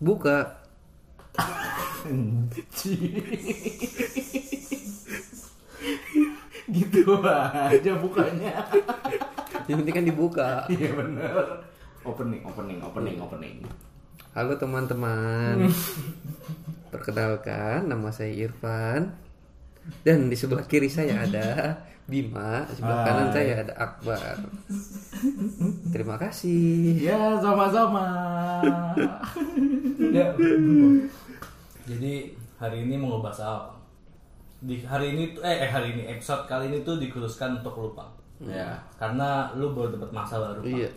Buka. gitu aja bukanya Yang penting kan dibuka. iya bener opening opening opening opening Halo teman-teman. Perkenalkan, nama saya Irfan. Dan di sebelah kiri saya ada Bima, sebelah Hai. kanan saya ada Akbar. Terima kasih. ya sama-sama Ya. Jadi hari ini mau ngebahas apa? Di hari ini tuh- eh, eh hari ini episode kali ini tuh dikhususkan untuk lupa. ya Karena lu baru dapat masa baru. Pak. Iya.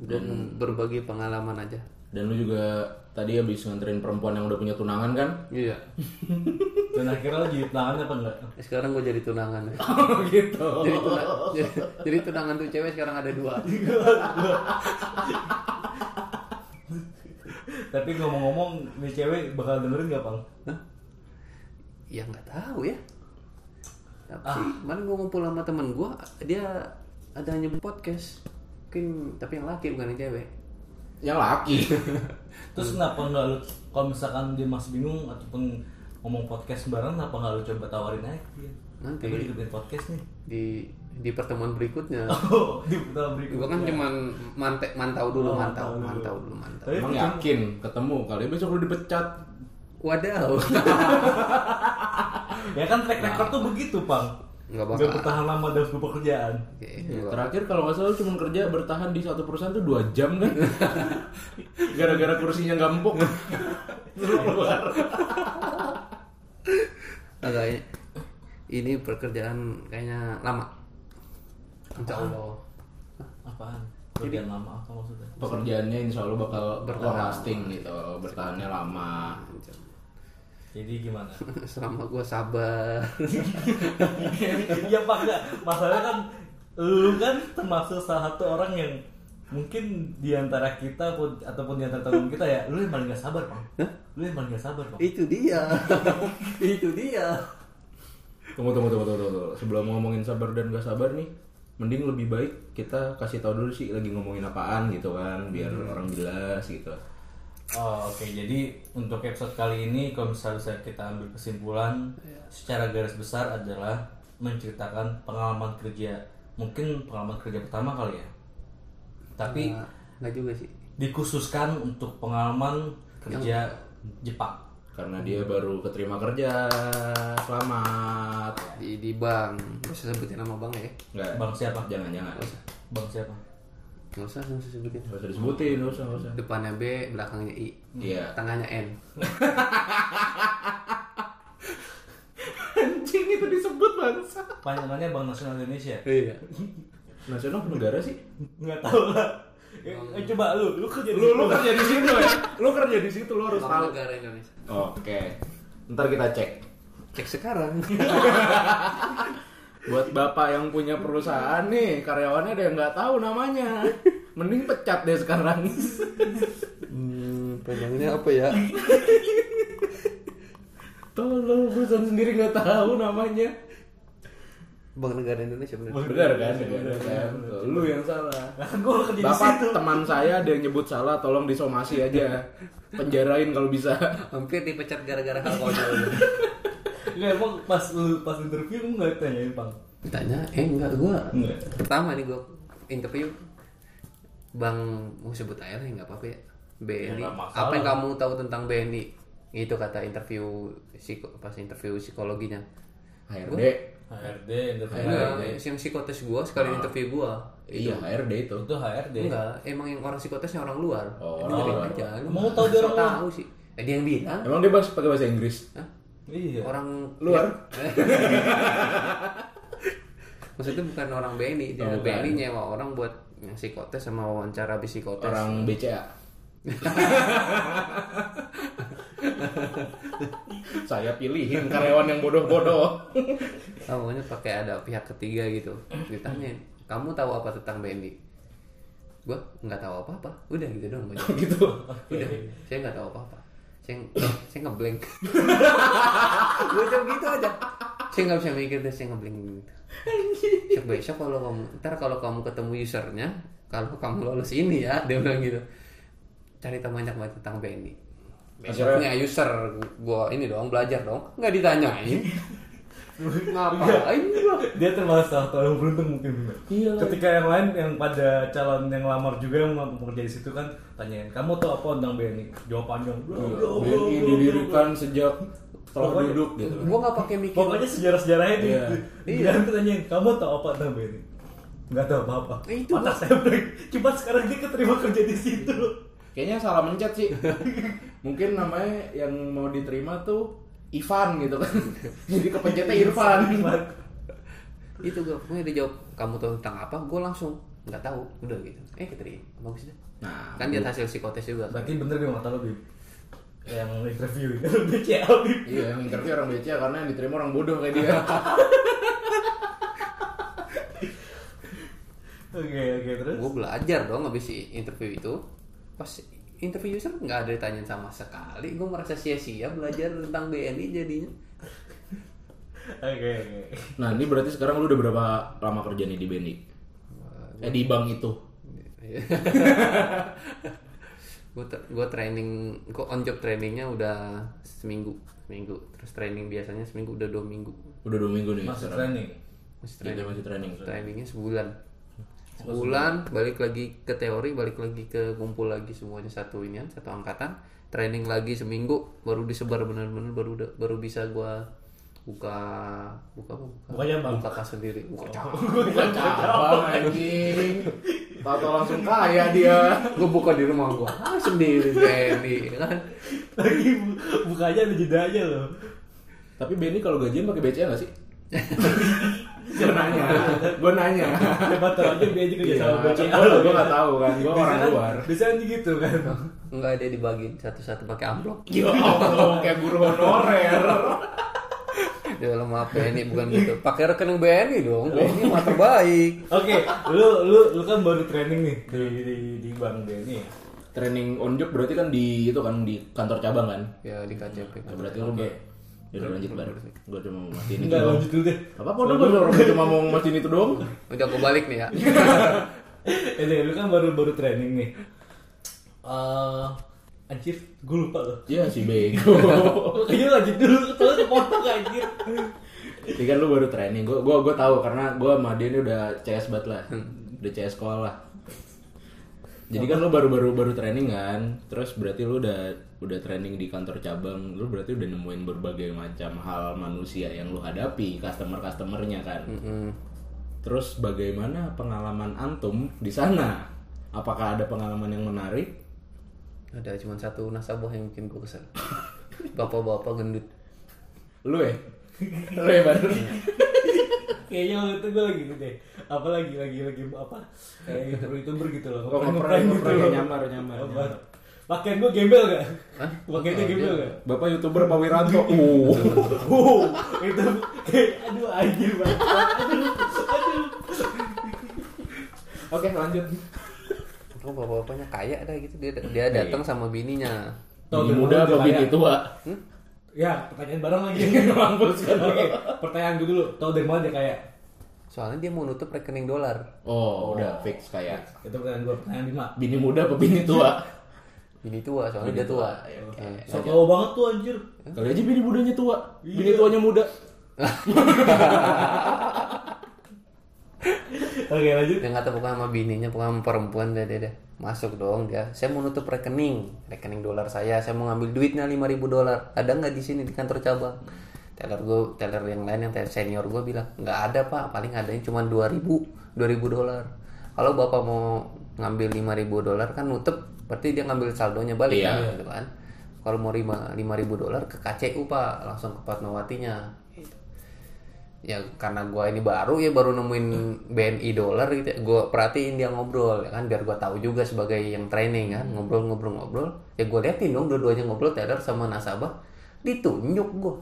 Dan berbagi pengalaman aja. dan lu juga tadi habis nganterin perempuan yang udah punya tunangan kan Iya. Dan akhirnya jadi tangannya apa enggak? Sekarang gue jadi tunangan. oh gitu jadi, tuna- jadi, jadi tunangan tuh cewek sekarang ada dua. Tapi ngomong-ngomong nih cewek bakal dengerin gak, Bang? Ya nggak tahu ya. Tapi sih, kemarin gue ngumpul sama temen gue, dia ada nyebut podcast. Mungkin tapi yang laki bukan yang cewek. Yang laki Terus kenapa enggak lu kalau misalkan dia masih bingung ataupun ngomong podcast bareng kenapa enggak lu coba tawarin aja dia? Nanti. Coba dibikin podcast nih. Di di pertemuan berikutnya. Oh, di tahun berikutnya. Gue kan cuman mante, mantau dulu, Oh, mantau, mantau dulu. mantau dulu, mantau. Tapi emang yakin ketemu kali besok lu dipecat Wadaw. ya kan track record tuh begitu, Bang. Nggak Nggak bakal. bertahan lama dalam sebuah pekerjaan. Oke, Ya, nggak- terakhir kalau nggak salah cuma kerja bertahan di satu perusahaan tuh dua jam kan gara-gara kursinya nggak empuk Terus keluar agak ini, ini pekerjaan kayaknya lama. Insya Allah. Apaan? Pekerjaan lama apa maksudnya? pekerjaannya insya Allah bakal Bertahan. lasting gitu bertahannya lama Jadi gimana? Selama gue sabar. Iya pak enggak. Masalahnya kan lu kan termasuk salah satu orang yang mungkin di antara kita pun ataupun di antara teman kita ya, lu yang paling gak sabar bang. Lu yang paling gak sabar bang. Itu dia. Itu dia. tunggu tunggu tunggu tunggu, tunggu. sebelum ngomongin sabar dan gak sabar nih mending lebih baik kita kasih tahu dulu sih lagi ngomongin apaan gitu kan biar orang jelas gitu Oh, Oke, jadi untuk episode kali ini kalau misalnya kita ambil kesimpulan secara garis besar adalah menceritakan pengalaman kerja, mungkin pengalaman kerja pertama kali ya. Tapi Nggak- nggak juga sih. dikhususkan untuk pengalaman kerja Jepang. karena dia baru keterima kerja selamat Di di bank. Usah sebutin nama bank ya. nggak Bang siapa? jangan jangan Bang siapa? Gak usah, gak usah sebutin. nggak usah disebutin nggak usah nggak usah Depannya B, belakangnya I. iya Tengahnya N. anjing itu disebut bangsa Panjangannya Bank Nasional Indonesia. Iya. nasional negara sih Nggak tahu lah. Eh, eh, coba lu, lu kerja di lu lu situ. kerja di situ ya lu kerja di situ lu harus tahu negara Indonesia. oke ntar kita cek Cek sekarang. buat bapak yang punya perusahaan nih karyawannya ada yang nggak tahu namanya. Mending pecat deh sekarang. Hmm, panjangnya apa ya? tolong perusahaan sendiri nggak tahu namanya. Bank negara Indonesia bener. benar kan? Benar kan? Tuh, lu yang salah. Bapak teman saya ada yang nyebut salah tolong disomasi aja. Penjarain kalau bisa. Hampir dipecat gara-gara hal konyol. Nggak, emang pas lu pas interview lu nggak tanyain Bang. Ditanya, eh enggak gua. Enggak. Pertama nih gua interview Bang mau sebut aja lah enggak apa-apa ya. BNI. Ya, nggak apa yang kamu tahu tentang BNI? Itu kata interview psiko, pas interview psikologinya. HRD HRD, interview Enggak, HRD. yang psikotes gua sekali interview gua. iya HRD itu Itu HRD. Enggak, emang yang orang psikotesnya orang luar. Oh, orang luar. aja. Lu tahu dia orang luar? tahu sih. Eh, dia yang bilang. emang dia bahas pakai bahasa Inggris Hah? Iya. Orang luar Maksudnya bukan orang BNI, dia Oh. BNI nyewa orang buat yang psikotes sama wawancara psikotes. orang BCA saya pilihin karyawan yang bodoh-bodoh Oh, pokoknya pakai ada pihak ketiga gitu. Ditanya, kamu tahu apa tentang BNI? Gua nggak tahu apa-apa. Udah gitu dong. jawab. gitu Udah, saya nggak tahu apa-apa. Saya saya ngeblank. Gue jawab gitu aja. Saya nggak bisa mikir deh, saya ngeblank gitu. Besok besok kalau kamu, ntar kalau kamu ketemu usernya, kalau kamu lolos ini ya, dia bilang gitu. Cari tahu banyak banget tentang BNI. besoknya user gua ini dong belajar dong nggak ditanyain ngapain gua dia termasuk salah satu yang beruntung mungkin. Iya. ketika yang lain yang pada calon yang lamar juga yang mau kerja di situ kan tanyain kamu tahu apa tentang BNI jawab panjang BNI didirikan sejak telah Pokoknya- duduk gitu. gua nggak pakai mikir. Pokoknya sejarah-sejarahnya di Iya. iya. kan tanyain kamu tahu apa tentang BNI nggak tahu apa-apa. Itu, otak saya break. Cuma sekarang dia keterima kerja di situ. Kayaknya salah mencet sih. Mungkin namanya yang mau diterima tuh Ivan gitu kan. Jadi kepencetnya Irfan. itu gue pokoknya dia jawab kamu tahu tentang apa? Gue langsung nggak tahu. Udah gitu. Eh keterima bagus deh. Nah, kan dia hasil psikotes juga berarti bener dia mata lo Bib. Yang interview BCA Bib. Iya, yang interview orang BCA karena yang diterima orang bodoh kayak dia. oke oke terus? Gue belajar dong habis interview itu. Pas interview user nggak ada ditanyain sama sekali gue merasa sia-sia belajar tentang BNI jadinya oke Nah, ini berarti sekarang lu udah berapa lama kerja nih di BNI? Eh di bank itu. gue gue training gue on job trainingnya udah seminggu seminggu terus training biasanya seminggu udah dua minggu Udah dua minggu nih masuk sekarang. training masih Kita training masih training. trainingnya sebulan sebulan balik lagi ke teori balik lagi ke kumpul lagi semuanya satu inian satu angkatan training lagi seminggu baru disebar benar-benar baru udah- baru bisa gua buka buka apa? buka Buka cabang. buka kas sendiri buka cabang Bukan cabang anjing. Tato langsung kaya dia. gua buka di rumah gua ah, sendiri BNI kan lagi bu- bukanya ada jeda aja loh Tapi BNI kalau gajian pakai BCA nggak sih? gue nanya, gue nanya. siapa tahu aja dia juga kerja sama BCA gue gue Iya, nggak tahu kan, gue orang luar. biasanya gitu kan? Enggak ada dibagi satu-satu pakai amplop. Ya Allah, kayak guru honorer. di dalam apa BNI bukan gitu. Pakai rekening BNI dong. BNI mah terbaik. Oke lu lu lu kan baru training nih di di, di bank BNI ya? Training on job berarti kan di itu kan di kantor cabang kan? ya di KCP Nah, berarti lu Ya udah lanjut bar. Gue cuma mau mastiin itu enggak lanjut dulu deh Apa apa gue orang gua cuma mau mastiin itu doang. udah gua balik nih ya eh deh, lu kan baru baru training nih eh anjir gue lupa loh Iya si bego. Kayaknya lanjut dulu, terus dipotong anjir Ini kan lu baru training. Gue gua gua tahu karena gue sama dia ini udah CS banget lah. Udah CS sekolah. Jadi kan lu baru-baru baru training kan. Terus berarti lu udah udah training di kantor cabang. Lu berarti udah nemuin berbagai macam hal manusia yang lu hadapi, customer-customernya kan. Terus bagaimana pengalaman antum di sana? Apakah ada pengalaman yang menarik? ada cuma satu nasabah yang bikin gue kesel bapak-bapak gendut Lu ya? Lu ya baru? Kayaknya waktu itu gue lagi gitu deh Apa lagi, lagi, lagi apa Kayak youtuber gitu loh Oh, ngeprank- loh. nyamar, nyamar, nyamar. Pakaian gue gembel gak? Hah? Pakaiannya Oh, gembel iya. gak? Bapak youtuber Pak Wiranto. Uh. Itu aduh anjir banget. Aduh, aduh. Oke lanjut. oh bapak-bapaknya kaya dah gitu dia dia datang sama bininya Tahu Bini dari muda apa bini tua? Ya, pertanyaan bareng lagi. Mampus kan. Oke, pertanyaan gue dulu. Tahu dari mana dia kaya? soalnya dia mau nutup rekening dolar Oh, udah fix kayak. Itu pertanyaan gue, pertanyaan lima. Bini muda apa bini tua? bini tua soalnya dia tua Eh, So tau banget tuh anjir. Kali aja bini mudanya tua. Bini tuanya muda. Oke, lanjut. dia nggak tahu bukan sama bininya bukan sama perempuan dia, dia, dia. masuk dong dia saya mau nutup rekening. Rekening dolar saya. Saya mau ngambil duitnya 5000 dolar. Ada nggak di sini di kantor cabang? Teller gue teller yang lain yang teller senior gue bilang nggak ada pak. Paling adanya cuma 2000 2000 dolar. Kalau bapak mau ngambil 5000 dolar kan nutup. Berarti dia ngambil saldonya balik Iya. kan gitu kan? Kalau mau 5 5000 dolar ke KCU pak. Langsung ke Fatmawatinya ya karena gua ini baru ya baru nemuin BNI dolar gitu ya. gua perhatiin dia ngobrol ya kan biar gua tahu juga sebagai yang training kan. Ngobrol ngobrol ngobrol. Ya gua liatin dong dua-duanya ngobrol teller sama nasabah. Ditunjuk gua.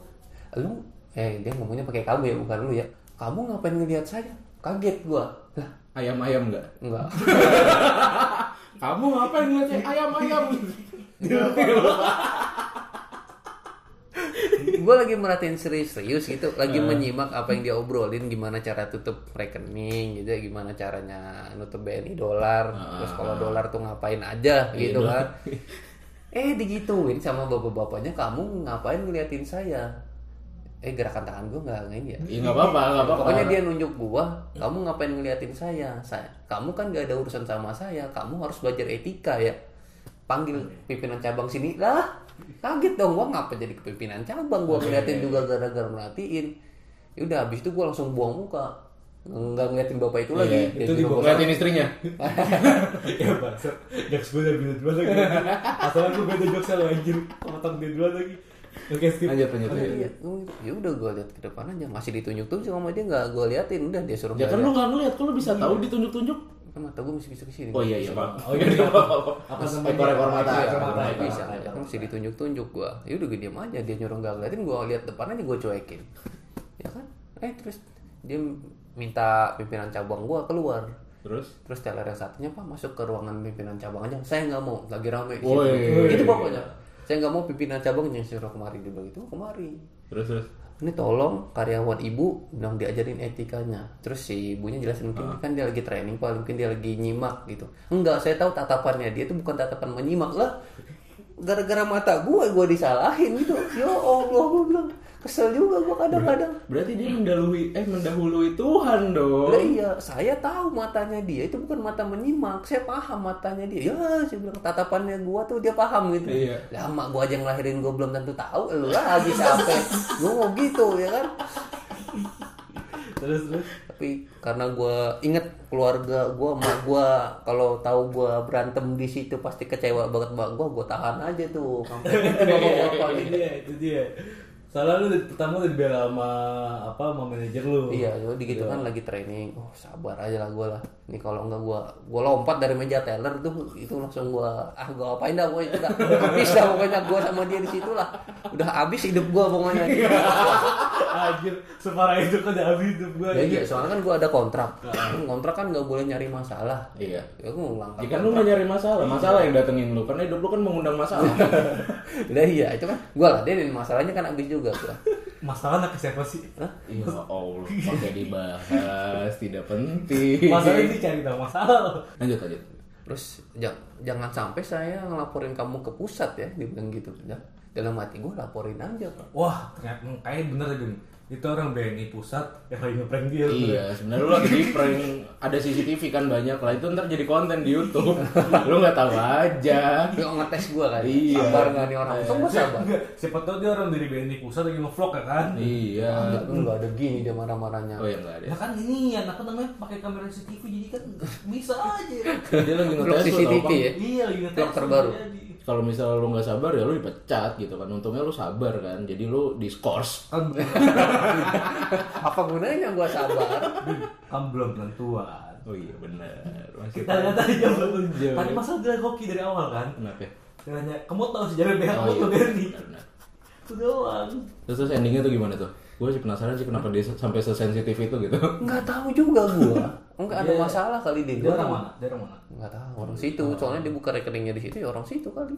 Lu eh dia ngomongnya pakai kamu ya bukan lu ya. Kamu ngapain ngelihat saya? Kaget gua. Lah. Ayam-ayam enggak? enggak Kamu ngapain ngeliatnya ayam-ayam? gue lagi merhatiin serius-serius gitu lagi menyimak apa yang dia obrolin gimana cara tutup rekening gitu gimana caranya nutup BNI dolar terus kalau dolar tuh ngapain aja gitu kan eh digituin sama bapak-bapaknya kamu ngapain ngeliatin saya eh gerakan tangan gue nggak ini ya Iya nggak apa-apa, nggak apa-apa. Pokoknya dia nunjuk gua, kamu ngapain ngeliatin saya? Saya, kamu kan gak ada urusan sama saya, kamu harus belajar etika ya. Panggil pimpinan cabang sini lah. Kaget dong gua ngapa jadi kepimpinan cabang gua ngeliatin juga gara-gara merhatiin. Ya udah habis itu gua langsung buang muka. Nggak ngeliatin bapak itu lagi. Iya, itu dibawa-. Ngeliatin istrinya. ya bangsa jokes gue udah duluan lagi asalnya gue beda jokes lo anjir potong dia duluan lagi oke skip Lanjut, lanjut. Iya, oh, ya udah gua lihat ke depan aja masih ditunjuk tuh sama dia nggak gua liatin udah dia suruh Ya kan lu nggak ngeliat, kok lu bisa tahu ditunjuk-tunjuk? Kan mata gua masih bisa ke sini Oh iya iya pak. Oh iya, iya. Apa ekor-ekor mata. Ekor ekor mata, mata. ekor bisa mata. kan masih ditunjuk-tunjuk gua ya udah gue diam aja dia nyuruh nggak ngeliatin gua lihat depan aja gua cuekin ya kan eh terus dia minta pimpinan cabang gua keluar Terus? terus teller yang satunya pak masuk ke ruangan pimpinan cabang aja saya nggak mau lagi rame di Woi. situ itu pokoknya saya nggak mau pimpinan cabangnya suruh kemari dia itu kemari Terus terus. Ini tolong karyawan ibu bilang diajarin etikanya. Terus si ibunya jelasin mungkin kan dia lagi training pak. Mungkin dia lagi nyimak gitu. Enggak saya tahu tatapannya dia itu bukan tatapan menyimak. Lah gara-gara mata gua gua disalahin gitu. Ya allah gua bilang kesel juga gua kadang-kadang Berarti dia mendahului eh mendahului Tuhan dong. Lah iya, saya tahu matanya dia itu bukan mata menyimak. Saya paham matanya dia. Ya, saya bilang tatapannya gua tuh dia paham gitu. Iya. Lah mak gua aja ngelahirin gua belum tentu tahu. Lu lagi sampai gua mau gitu ya kan. terus terus Tapi karena gua inget keluarga gua, mak gua kalau tahu gua berantem di situ pasti kecewa banget mak gua, gua tahan aja tuh. Sampai gitu bapak-bapak itu gitu. dia itu dia soalnya lu pertama udah dibela sama apa sama manajer lu Iya, jadi gitu kan lagi training. Oh, sabar aja lah gue lah. Ini kalau enggak gue gue lompat dari meja teller tuh itu langsung gue ah gue apain dah pokoknya udah habis dah pokoknya gue sama dia di situ lah. Udah habis hidup gue pokoknya. anjir separah itu kan udah habis hidup gue ya iya, soalnya kan gue ada kontrak. kontrak kan nggak boleh nyari masalah. Iya. Ya gue ngulang. Kan lu nggak nyari masalah, masalah yang datengin lu karena hidup lu kan mengundang masalah. Udah iya, itu kan gue lah dia masalahnya kan habis juga gue. Masalah anak siapa sih Ya Allah, pakai dibahas, tidak penting. masalah ini cari tahu masalah Lanjut lanjut. Terus jang- jangan sampai saya ngelaporin kamu ke pusat ya, dibilang gitu. Dalam hati gue laporin aja pak. wah ternyata kayaknya bener aja nih itu orang BNI pusat yang lagi ngeprank dia Iya, sebenarnya lu lagi di prank ada CCTV kan banyak lah itu ntar jadi konten di YouTube. lu nggak tahu aja. Lu ngetes gue kan, Iya. sabar nggak nih orang? Untung gue sabar. Siapa tahu dia orang dari BNI pusat lagi ngevlog ya kan Iya. Lu nggak ada gini dia marah-marahnya. Oh ya nggak ada. ya kan ini ya apa namanya pakai kamera CCTV jadi kan bisa aja Dia lagi ngetes CCTV ya? iya lagi ngetes Vlog terbaru. Kalau misalnya lu nggak sabar ya lu dipecat gitu kan. Untungnya lu sabar kan. Jadi lu diskors. Apa gunanya gue sabar? kan belum tentuan Oh iya benar. Masih kita aja belum Jauh. tadi masalah dia hoki dari awal kan Kenapa? ya? Tanya, kamu tahu sejarah BH Oh kamu iya. benar. itu doang Terus, terus endingnya tuh gimana tuh? Gue sih penasaran sih kenapa dia sampai sesensitif itu gitu. Nggak tahu juga gue. Enggak ada Iya. masalah kali dia. dia orang mana dia orang mana Nggak tahu orang situ. Soalnya dia buka rekeningnya di situ ya orang situ kali.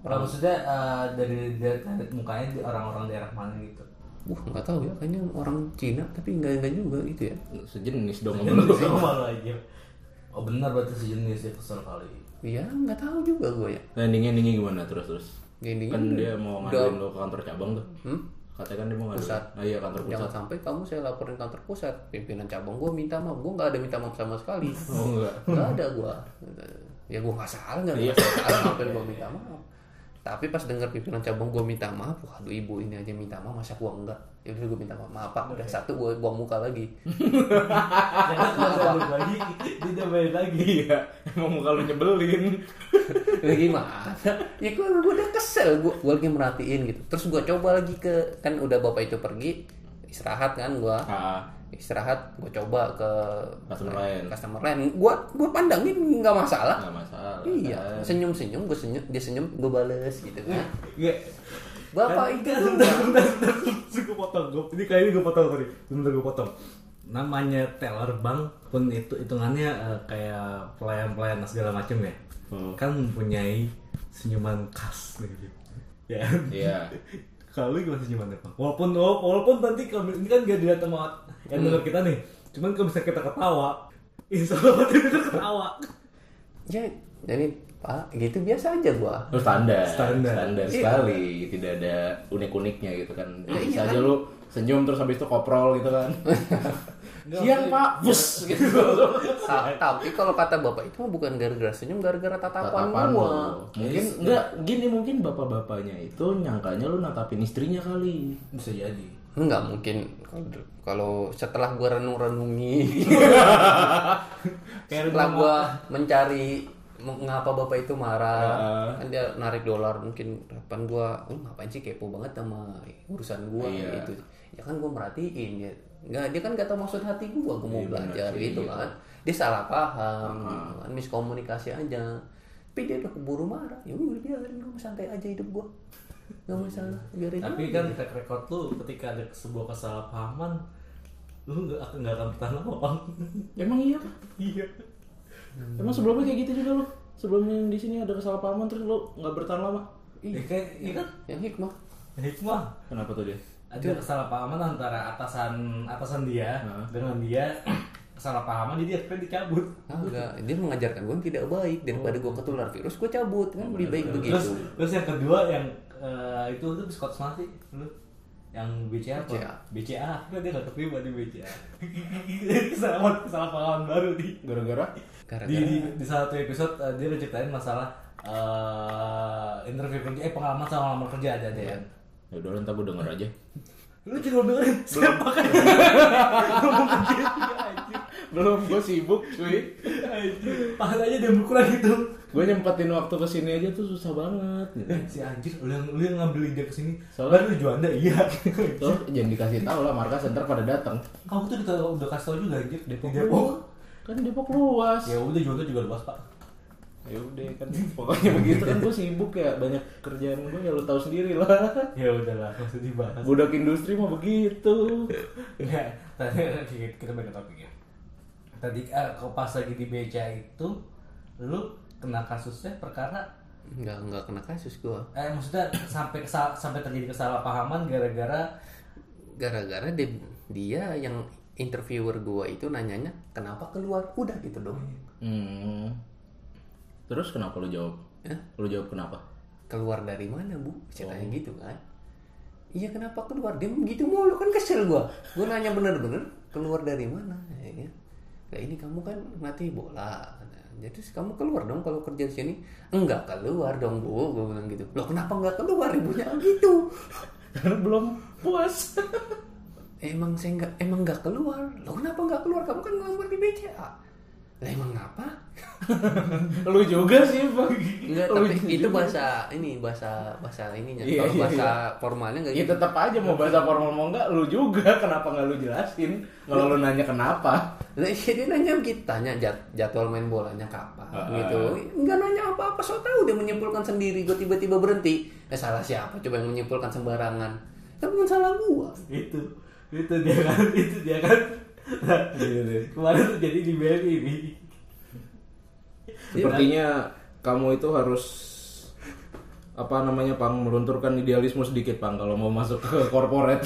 Orang maksudnya eh, dari, dari, dari mukanya di orang-orang daerah mana gitu Wah nggak tahu ya. Kayaknya orang Cina tapi nggak nggak juga gitu ya. Sejenis dong sama Ini lu. sih malu aja oh benar berarti sejenis ya kesel kali Iya nggak tahu juga gue ya. Endingnya endingnya gimana terus terus? Endingnya Kan dia mau ngaduin lo ke kantor cabang tuh. Hmm? Katanya kan dia mau ngaduin. Pusat. Ah iya kantor pusat. Jangan sampai kamu saya laporin kantor pusat pimpinan cabang gue minta maaf gue nggak ada minta maaf sama sekali Oh enggak. nggak ada gue ya gue nggak salah nggak Iya. ngapain gue minta maaf tapi pas dengar pimpinan cabang gue minta maaf waduh ibu ini aja minta maaf masa gue enggak? Ya udah gue minta maaf. Maaf pak. Udah satu gue buang muka lagi. Jangan lagi dia balik lagi. Iya, emang muka lu nyebelin. ya gimana ya gue gue udah kesel. Gue gue lagi merhatiin gitu. Terus gue coba lagi ke kan udah bapak itu pergi istirahat kan gue Ah, istirahat gue coba ke Customer lain. customer lain gue gue pandangin nggak masalah enggak masalah. iya kan. senyum senyum gue senyum dia senyum gue bales gitu kan Iya. bapak Kan- itu kan, gue potong gue ini kali ini gue potong tadi sebentar gue potong namanya teller bank pun itu hitungannya eh, kayak pelayan pelayan segala macam ya Hmm. kan mempunyai senyuman khas gitu ya Iya. kalau lu gimana senyumannya bang walaupun walaupun nanti kalau ini kan gak dilihat sama yang denger kita nih cuman kalau bisa kita ketawa insya Allah kita ketawa ya jadi pak gitu biasa aja gua Lu standar, Standar. standar, Iya. sekali, tidak ada unik-uniknya gitu kan. Ya, Bisa iya aja kan? lu senyum terus habis itu koprol gitu kan. Siang pak, bus. gitu. Ta- tapi kalau kata bapak itu mah bukan gara-gara senyum gara-gara tatapan, Tatapan gua. Mungkin enggak gini mungkin bapak-bapaknya itu nyangkanya lu natapin istrinya kali. bisa jadi. Nggak mungkin. Kalau kalau setelah gua renung-renungi. Kayak setelah gua mencari mengapa bapak itu marah. Heeh. kan dia narik dolar mungkin harapan gua oh, ngapain sih kepo banget sama urusan gua? Iya. gitu. Ya kan gua merhatiin ya nggak dia kan gak tahu maksud hati gua. Gua mau Iya, benar belajar sih, gitu iya. kan. Dia salah paham gitu kan. Miskomunikasi aja. Tapi dia udah keburu marah. Ya udah biarin gua santai aja hidup gua. Nggak masalah biarin tapi aja. kan track record lu ketika ada sebuah kesalahpahaman lu nggak akan nggak akan bertahan lama. Emang iya? iya. Emang sebelumnya kayak gitu juga lu? Sebelumnya di sini ada kesalahpahaman terus lu nggak bertahan lama? ya kayak iya kan? Yang hikmah. Hikmah. Kenapa tuh dia? Ada kesalahpahaman antara atasan atasan dia Hah? dengan dia. Kesalahpahaman jadi akhirnya dicabut. Enggak, dia mengajarkan gue tidak baik. Daripada gue ketular virus, gue cabut. Kan lebih baik begitu. terus terus yang kedua yang eh, itu tuh Scott Smart sih lu. Yang BCA apa? BCA. BCA akhirnya dia gak keterima di BCA kesalahan kesalahpahaman baru nih. Gara-gara? Di, di, di satu episode eh, dia ngeceritain masalah eh interview kerja eh pengalaman sama lamar kerja ada ada ya Ya udah ntar gue denger aja. lu juga dengerin siapa kan ngomong anjir Belum, gue sibuk cuy. anjir pahalanya udah berkurang gitu Gue nyempetin waktu ke sini aja tuh susah banget. eh si anjir lu yang lu yang ngambil ide ke sini Soalnya- soalnya lu Juanda iya Tuh jangan dikasih tahu lah markas center pada datang. kamu tuh udah, udah kasih tau juga anjir Depok, Depok. Kan Depok luas. ya udah Juanda juga luas pak Ya udah kan pokoknya begitu kan gue sibuk ya banyak kerjaan gue ya lu tahu sendiri lah. ya udahlah nggak usah dibahas Budak industri mah begitu. Enggak, tadi kita- ke topik ya. Tadi ah, kau pas lagi di BCA itu, lu kena kasusnya perkara enggak enggak kena kasus gue. eh maksudnya sampai kesal, sampai terjadi kesalahpahaman gara-gara Gara-gara dia, dia yang interviewer gue itu nanyanya kenapa keluar, udah gitu dong. Hmm. Terus kenapa lu jawab? Ya, Lu jawab kenapa? keluar dari mana bu? Saya tanya gitu kan. Iya kenapa keluar? Dia begitu mulu kan kesel gue. Gue nanya bener-bener keluar dari mana? Ya? Kayak ini kamu kan mati bola. Jadi kamu keluar dong kalau kerja di sini. Enggak keluar dong bu, gue bilang gitu. Loh kenapa enggak keluar ibunya gitu? Karena belum puas. Emang saya enggak emang enggak keluar. Loh kenapa enggak keluar? Kamu kan ngelamar di BCA. Lah emang ngapa? lu juga sih, Bang. Enggak, tapi juga. itu bahasa ini bahasa bahasa ininya. Iya, Kalau iya, bahasa formalnya enggak Ya gitu. tetap aja mau bahasa formal mau enggak lu juga kenapa nggak lu jelasin kalau lu nanya kenapa Nah, iya dia nanya gitu, tanya jad, jadwal main bolanya kapan Ah. gitu. Enggak nanya apa-apa, so tahu dia menyimpulkan sendiri, gue tiba-tiba berhenti. Eh salah siapa coba yang menyimpulkan sembarangan? Kan bukan salah gua. itu itu dia kan itu dia kan kemarin tuh jadi di BRI ini sepertinya kamu itu harus apa namanya pang melunturkan idealisme sedikit pang kalau mau masuk ke corporate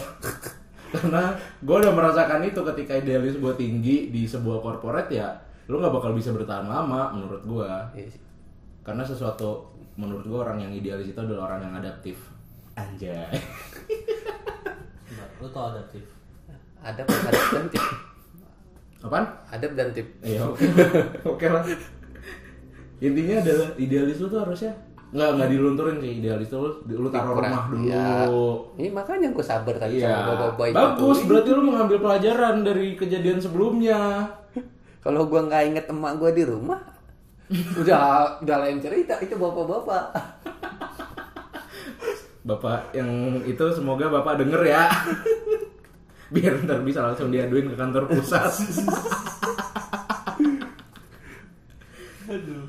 karena gue udah merasakan itu ketika idealis gue tinggi di sebuah corporate ya lu nggak bakal bisa bertahan lama menurut gue Iya sih. karena sesuatu menurut gue orang yang idealis itu adalah orang yang adaptif. Anjay. Lu tau adaptif? Ada ada dan tip. Apaan Ada dan tip. Iya oke lah. Intinya adalah idealis lu tuh harusnya nggak nggak dilunturin sih idealis lu, lu taruh Kurang. rumah dulu. Ya. Ini makanya gue sabar tadi Iya. sama bapak-bapak itu. Bagus tuh. berarti lu mengambil pelajaran dari kejadian sebelumnya. Kalau gua nggak inget emak gua di rumah, udah udah lain cerita itu bapak-bapak. Bapak yang itu semoga bapak denger ya. Biar ntar bisa langsung diaduin ke kantor pusat. aduh.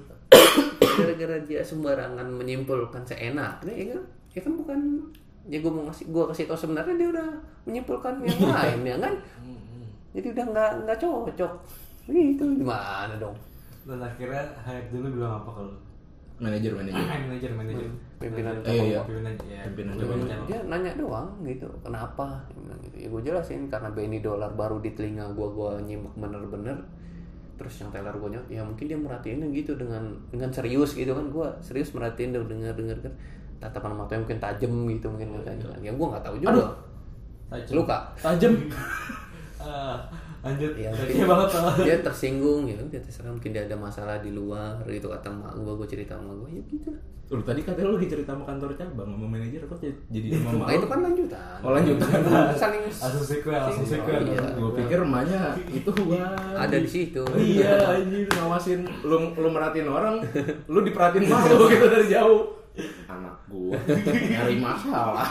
Gara-gara dia sembarangan menyimpulkan seenak ya kan? Ya kan bukan ya gue mau ngasih gue kasih tau sebenarnya dia udah menyimpulkan yang lain ya kan? Jadi udah nggak nggak cocok. Itu gimana dong? Dan akhirnya Hayat dulu bilang apa kalau manajer manajer. manajer manajer Pimpinan Eh, iya. pimpinan ya Pimpinan pimpinan dia nanya doang gitu kenapa? Gitu. ya gue jelasin karena Benny Dollar baru di telinga gue gue nyimak bener-bener. Terus yang Taylor gue nyot ya mungkin dia merhatiin gitu dengan dengan serius gitu kan. Gue serius merhatiin dia denger denger kan. Tatapan matanya mungkin tajam gitu mungkin katanya. kan ya gue nggak tahu juga. Tajam. luka Tajam. Ah, lanjut. ya Kayaknya banget soalnya. dia tersinggung ya udah terserah mungkin dia ada masalah di luar gitu kata mak gue gue cerita sama gue ya gitu Lu tadi katanya lu lagi cerita sama kantor cabang sama manajer kok jadi- jadi sama nah itu kan lanjutan Oh, lanjutan. saling Langsung sequel, langsung sequel. Iya. Gue pikir emaknya itu gua ada di situ Iya, anjir ngawasin lu lu merhatiin orang, lu diperhatiin malu gitu dari jauh. Anak gua nyari masalah.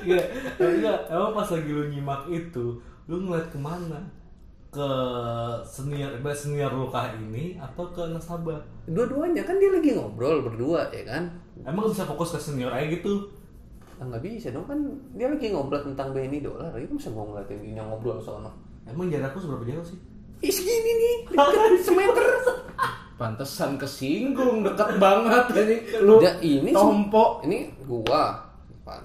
Iya, enggak. Emang pas lagi lu nyimak itu, lu ngeliat ke mana? Ke senior, eh, senior lu kah ini atau ke nasabah? dua-duanya kan dia lagi ngobrol berdua ya kan Emang bisa fokus ke senior aja gitu? Ah, nggak bisa dong kan dia lagi ngobrol tentang BNI dolar itu bisa ngomong ngeliatin ini ngobrol sono Emang jarakku seberapa jauh sih? Ih segini nih deket semeter Pantesan kesinggung deket banget ini lu Ya, ini sih- tompo. ini gua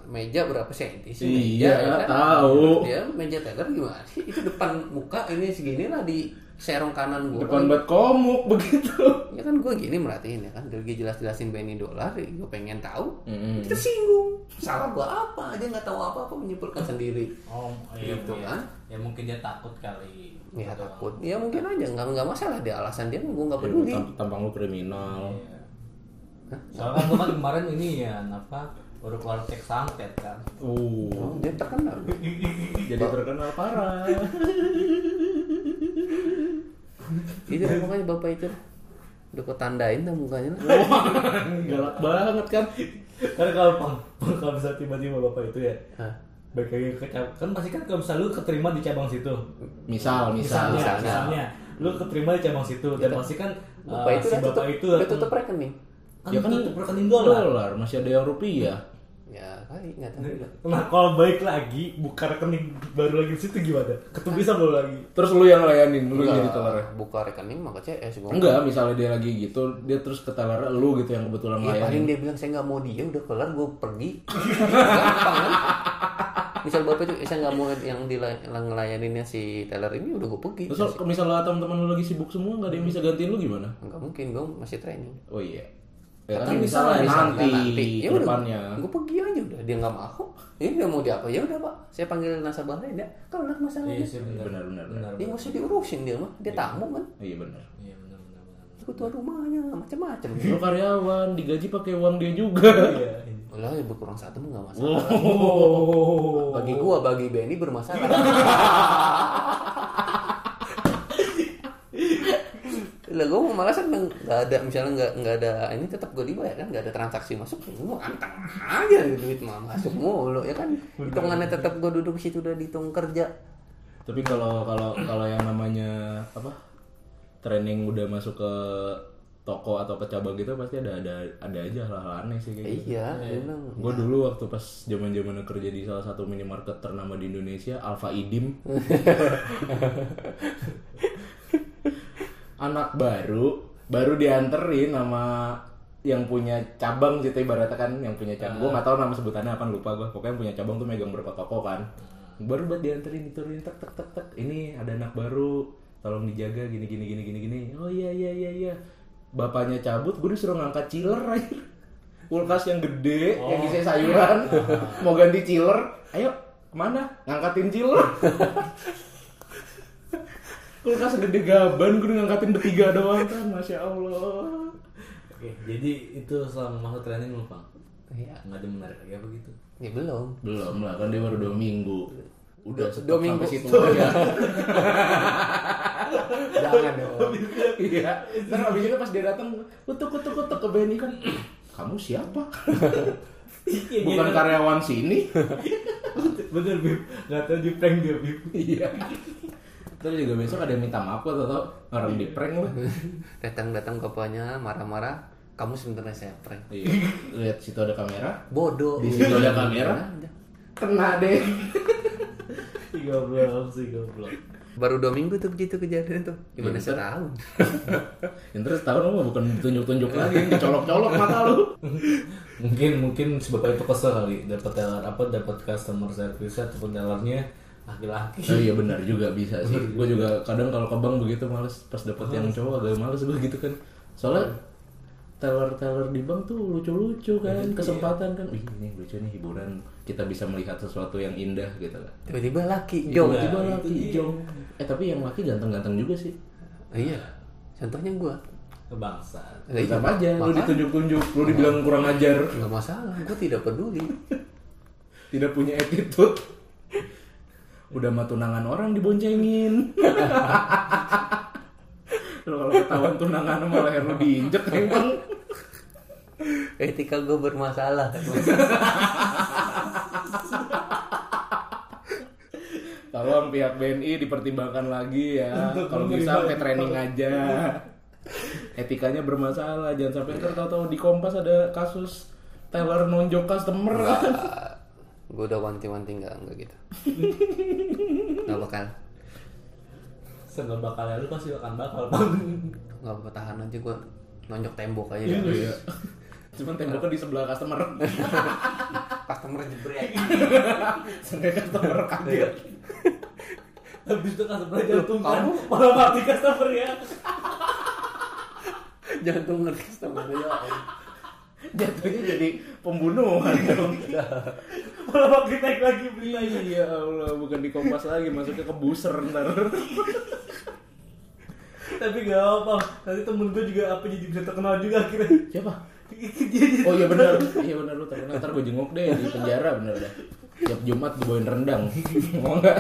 meja berapa senti sih Iya, meja, ya tahu. dia meja teller gimana sih itu depan muka ini segini lah di serong kanan gua Depan buat komuk begitu. ya kan gua gini merhatiin ya kan dia lagi jelas-jelasin BNI dolar gua pengen tahu Mm-mm. tersinggung salah gua apa dia nggak tahu apa apa menyimpulkan sendiri Oh, Gitu kan? Ya mungkin dia takut kali. ya takut ya mungkin aja nggak nggak masalah dia alasan dia gua nggak peduli Tamp- Tampang lu kriminal. Iya. Soalnya kan kan kemarin ini ya, apa? Baru keluar cek santet kan. Uh, Oh, dia terkenal jadi terkenal parah. itu deh makanya bapak itu udah kau tandain dah mukanya Galak banget kan. Karena kalau kalau bisa tiba-tiba bapak itu ya, Hah? baik lagi ke kan pasti kan kalau misalnya lu keterima di cabang situ Misal, misal. misalnya misalnya. misalnya, lu keterima di cabang situ dan pasti kan bapak uh, itu si udah tutup bapak itu udah tutup rekening kan Ya kan tutup rekening dolar dolar, masih ada yang rupiah. Ya kali nggak tahu. Juga nah kalau baik lagi buka rekening baru lagi di situ gimana? Ketemu bisa baru lagi? Terus lu yang layanin, lu Enggak, jadi teller. buka rekening maka CS gua. Enggak, misalnya dia lagi gitu, dia terus ke teller lu gitu yang kebetulan Iya paling layanin. dia bilang saya nggak mau dia udah kelar gue pergi. Gampang kan? Misal bapak itu "Eh, saya nggak mau yang di ngelayaninnya si teller ini udah gue pergi. Terus kalau misalnya teman-teman lu lagi sibuk semua, nggak ada yang bisa gantiin lu gimana? nggak mungkin gue masih training. Oh iya. Ya Kan? Bisa misalnya lah, nanti, ya ke udah. depannya. gue pergi aja udah dia nggak mau. Ya udah mau diapa ya udah pak. Saya panggil nasabah lain ya. Kelar masalahnya? Iya sih benar. Benar, benar, benar. Dia usah diurusin dia mah dia tamu kan? Iya benar. iya benar benar benar ketua rumahnya macam-macam. Lu karyawan, digaji pakai uang dia juga. iya iya. Ulah ya berkurang satu mah nggak masalah. Oh. Bagi gua bagi Benny bermasalah lah gue mau malas kan nggak ada misalnya nggak nggak ada ini tetap gue dibayar kan nggak ada transaksi masuk gue mau anteng aja duit mah masuk mulu ya kan hitungannya tetap gue duduk situ udah dihitung kerja Tapi kalau kalau kalau yang namanya apa? Training udah masuk ke toko atau ke cabang gitu pasti ada ada ada aja hal-hal aneh sih kayak gitu. iya dia bilang Gue dulu waktu pas zaman zaman kerja di salah satu minimarket ternama di Indonesia, Alfa Idim. Anak baru, baru dianterin sama yang punya cabang gitu ibaratnya kan yang punya cabang. Gue nggak tahu nama sebutannya apa lupa gue pokoknya yang punya cabang tuh megang berapa toko kan. Baru buat dianterin diturunin tek tek tek tek. Ini ada anak baru tolong dijaga gini gini gini gini gini. Oh iya iya iya iya. Bapaknya cabut gue disuruh ngangkat chiller aja kulkas yang gede yang isi sayuran. Mau ganti chiller ayo ke mana? Ngangkatin chiller kulkas gede gaban gue ngangkatin bertiga doang kan? Masya allah. Oke jadi itu selama masa training lu bang iya. Nggak ada menarik lagi apa gitu? Ya belum. Belum lah kan dia baru dua minggu. Udah Dua- minggu. situ aja jangan dong. Iya. Terus abis itu pas dia datang kutuk kutuk kutuk ke Benny kan kamu siapa? Bukan karyawan sini. Bener bib. Nggak tahu di prank dia bib. Iya terus juga besok ada yang minta maaf atau tau orang di prank lah datang datang ke bapaknya marah-marah kamu sebenarnya saya prank. Iya lihat situ ada kamera. Bodoh. Di situ ada kamera. Kena deh. Tiga belas tiga belas baru dua minggu tuh begitu kejadian tuh. Gimana Iya, setahun? Yang terus tahun lu bukan tunjuk-tunjuk lagi colok-colok mata lu. Mungkin mungkin bapak itu kesel kali dapat teller apa dapat customer service ataupun tellernya laki-laki Oh iya benar juga bisa sih. Gue juga kadang kalau ke bank begitu males pas dapet yang cowok agak males gue gitu kan. Soalnya teller-teller di bank tuh lucu-lucu kan, kesempatan kan. Wih, ini lucu nih hiburan. Kita bisa melihat sesuatu yang indah gitu kan. tiba-tiba laki jong Tiba-tiba laki dia. jong. Eh tapi yang laki ganteng-ganteng juga sih. Oh, iya contohnya gua kebangsaan Iya, Tetap aja, lu ditunjuk-tunjuk, lu dibilang kurang ajar, nggak masalah gua tidak peduli tidak punya attitude. Udah mah tunangan orang diboncengin. Lu kalau ketahuan tunangan malah leher lu diinjek emang. etika gua bermasalah Tolong pihak BNI dipertimbangkan lagi ya. Kalau bisa sampai training aja. Etikanya bermasalah, jangan sampai ntar tahu-tahu di Kompas ada kasus teller nonjok customer. gue udah wanti-wanti nggak nggak gitu bakal Sebelum bakal lu pasti akan bakal bang. Nggak apa tahan aja gue nonjok tembok aja Iya. Cuman temboknya di sebelah customer. customer jebret. Sampai customer kaget. Habis itu customer jantungkan Malah mati customer ya. Jantung ngerti customer ya Jatuhnya jadi pembunuhan dong. Malah makin naik lagi beritanya Iya Allah, bukan di Kompas lagi, masuknya ke buser ntar. Tapi gak apa Nanti temen gue juga apa jadi bisa terkenal juga akhirnya Siapa? Oh iya benar, iya benar lu terkenal. Ntar gue jenguk deh di penjara bener dah. Tiap Jumat gue bawain rendang. Mau nggak?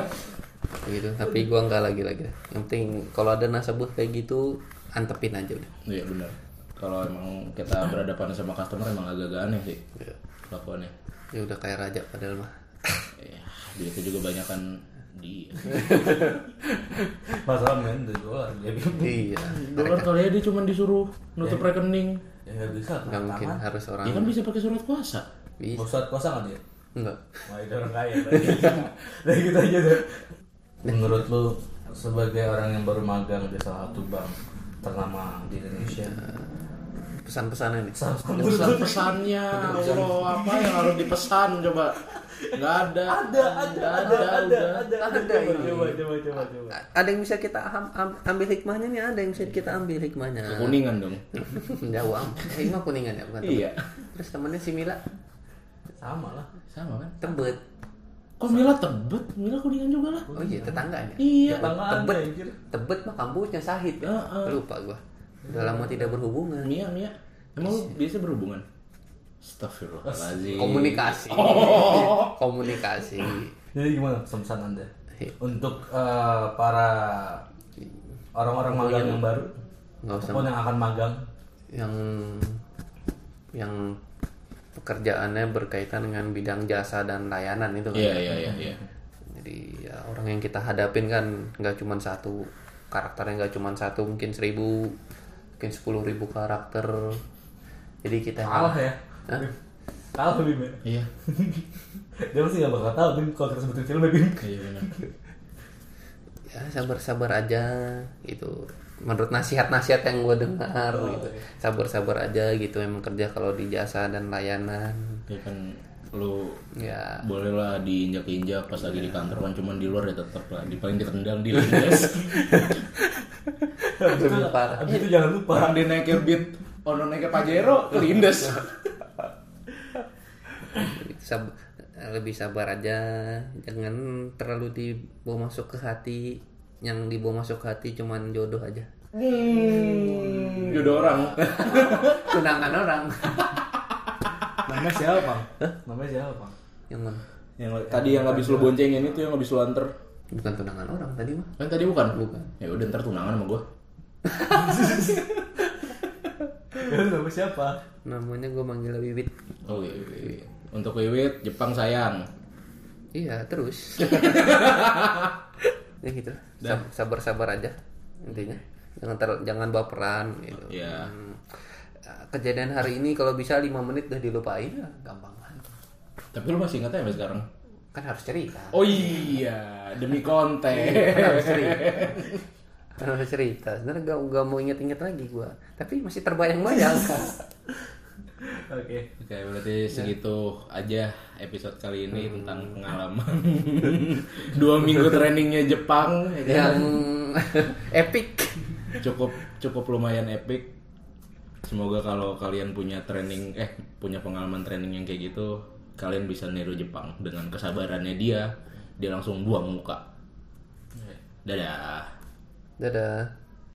gitu tapi gue nggak lagi lagi yang penting kalau ada nasabah kayak gitu antepin aja udah Iya benar. Kalau emang kita berhadapan sama customer emang agak-agak aneh sih Iya. Ya udah kayak raja padahal mah. Ya, dia itu juga banyak kan di Masalah main dari dolar Jadi iya. Dolar kali ya dia cuma disuruh nutup rekening. Ya gak bisa. Nggak mungkin tangan. harus orang Dia kan bisa pakai surat kuasa. bisa. Ustadz kosa kan dia? enggak Wah itu orang kaya. Udah gitu aja deh. Menurut lu sebagai orang yang baru magang di salah satu bank ternama di Indonesia pesan-pesannya nih Pesan-pesannya Allah apa yang harus dipesan coba? Nggak ada. ada ada ada ada Ada ada ini. coba coba coba coba ada yang bisa kita am- am- ambil hikmahnya nih ada yang bisa kita ambil hikmahnya Kuningan dong. jauh am eh, mah kuningan ya bukan Iya. Terus temennya si Mila sama lah Sama kan? tebet Kok Mila tebet? Mila kuningan juga lah. oh iya tetangganya Iya. Tebet tebet mah kampusnya sahid ya Heeh. lupa gua udah lama tidak berhubungan Mia, Mia. Emang lu biasa berhubungan? Astagfirullahaladzim. komunikasi komunikasi Jadi gimana pesan anda Iya. untuk eh, para orang-orang magang yang baru nggak usah yang akan magang yang yang pekerjaannya berkaitan dengan bidang jasa dan layanan itu kan Iya, iya, iya, iya. jadi ya orang yang kita hadapin kan nggak cuma satu karakternya nggak cuma satu mungkin seribu mungkin sepuluh ribu karakter. Jadi kita kalah ya? Hah? kalah Bim ya? Iya. dia pasti gak bakal tahu Bim kalau kita sebutin film ya Bim. Iya benar. ya sabar-sabar aja gitu. Menurut nasihat-nasihat yang gue dengar gitu. sabar-sabar aja gitu. Emang kerja kalau di jasa dan layanan. Ya kan lu ya. boleh lah diinjak-injak pas lagi di kantor kan cuman di luar ya tetap lah. Di paling ditendang di lindas parah. Abis itu jangan lupa orang dia naiknya beat ono naiknya pajero lindas Sab- lebih sabar aja. Jangan terlalu dibawa masuk ke hati. Yang dibawa masuk ke hati cuman jodoh aja. Hmm, jodoh orang. Tunangan orang namanya siapa? Bang namanya siapa? Yang mana? Yang tadi yang habis lu boncengin itu yang habis lu anter. Bukan tunangan orang tadi mah. Kan tadi bukan? Bukan. ya udah ntar tunangan sama gua. Ya nama siapa? Namanya gue manggil Wiwit. Oh iya, iya, iya. untuk Wiwit Jepang sayang. Iya terus. Ya gitu. Sab- sabar-sabar aja intinya. Jangan ter jangan baperan gitu. Iya. Hmm. Kejadian hari ini kalau bisa lima menit udah dilupain ya gampang banget tapi lu masih ingat ya sampai sekarang kan harus cerita oh iya demi konten kan harus cerita kan harus cerita sebenarnya gak, gak mau inget-inget lagi gua tapi masih terbayang-bayang Oke. Oke, berarti segitu aja episode kali ini tentang pengalaman dua minggu trainingnya Jepang. ya kan? Yang epic. Cukup cukup lumayan epic. Semoga kalau kalian punya training eh punya pengalaman training yang kayak gitu, kalian bisa niru Jepang dengan kesabarannya dia. Dia langsung buang muka. Dadah. Dadah.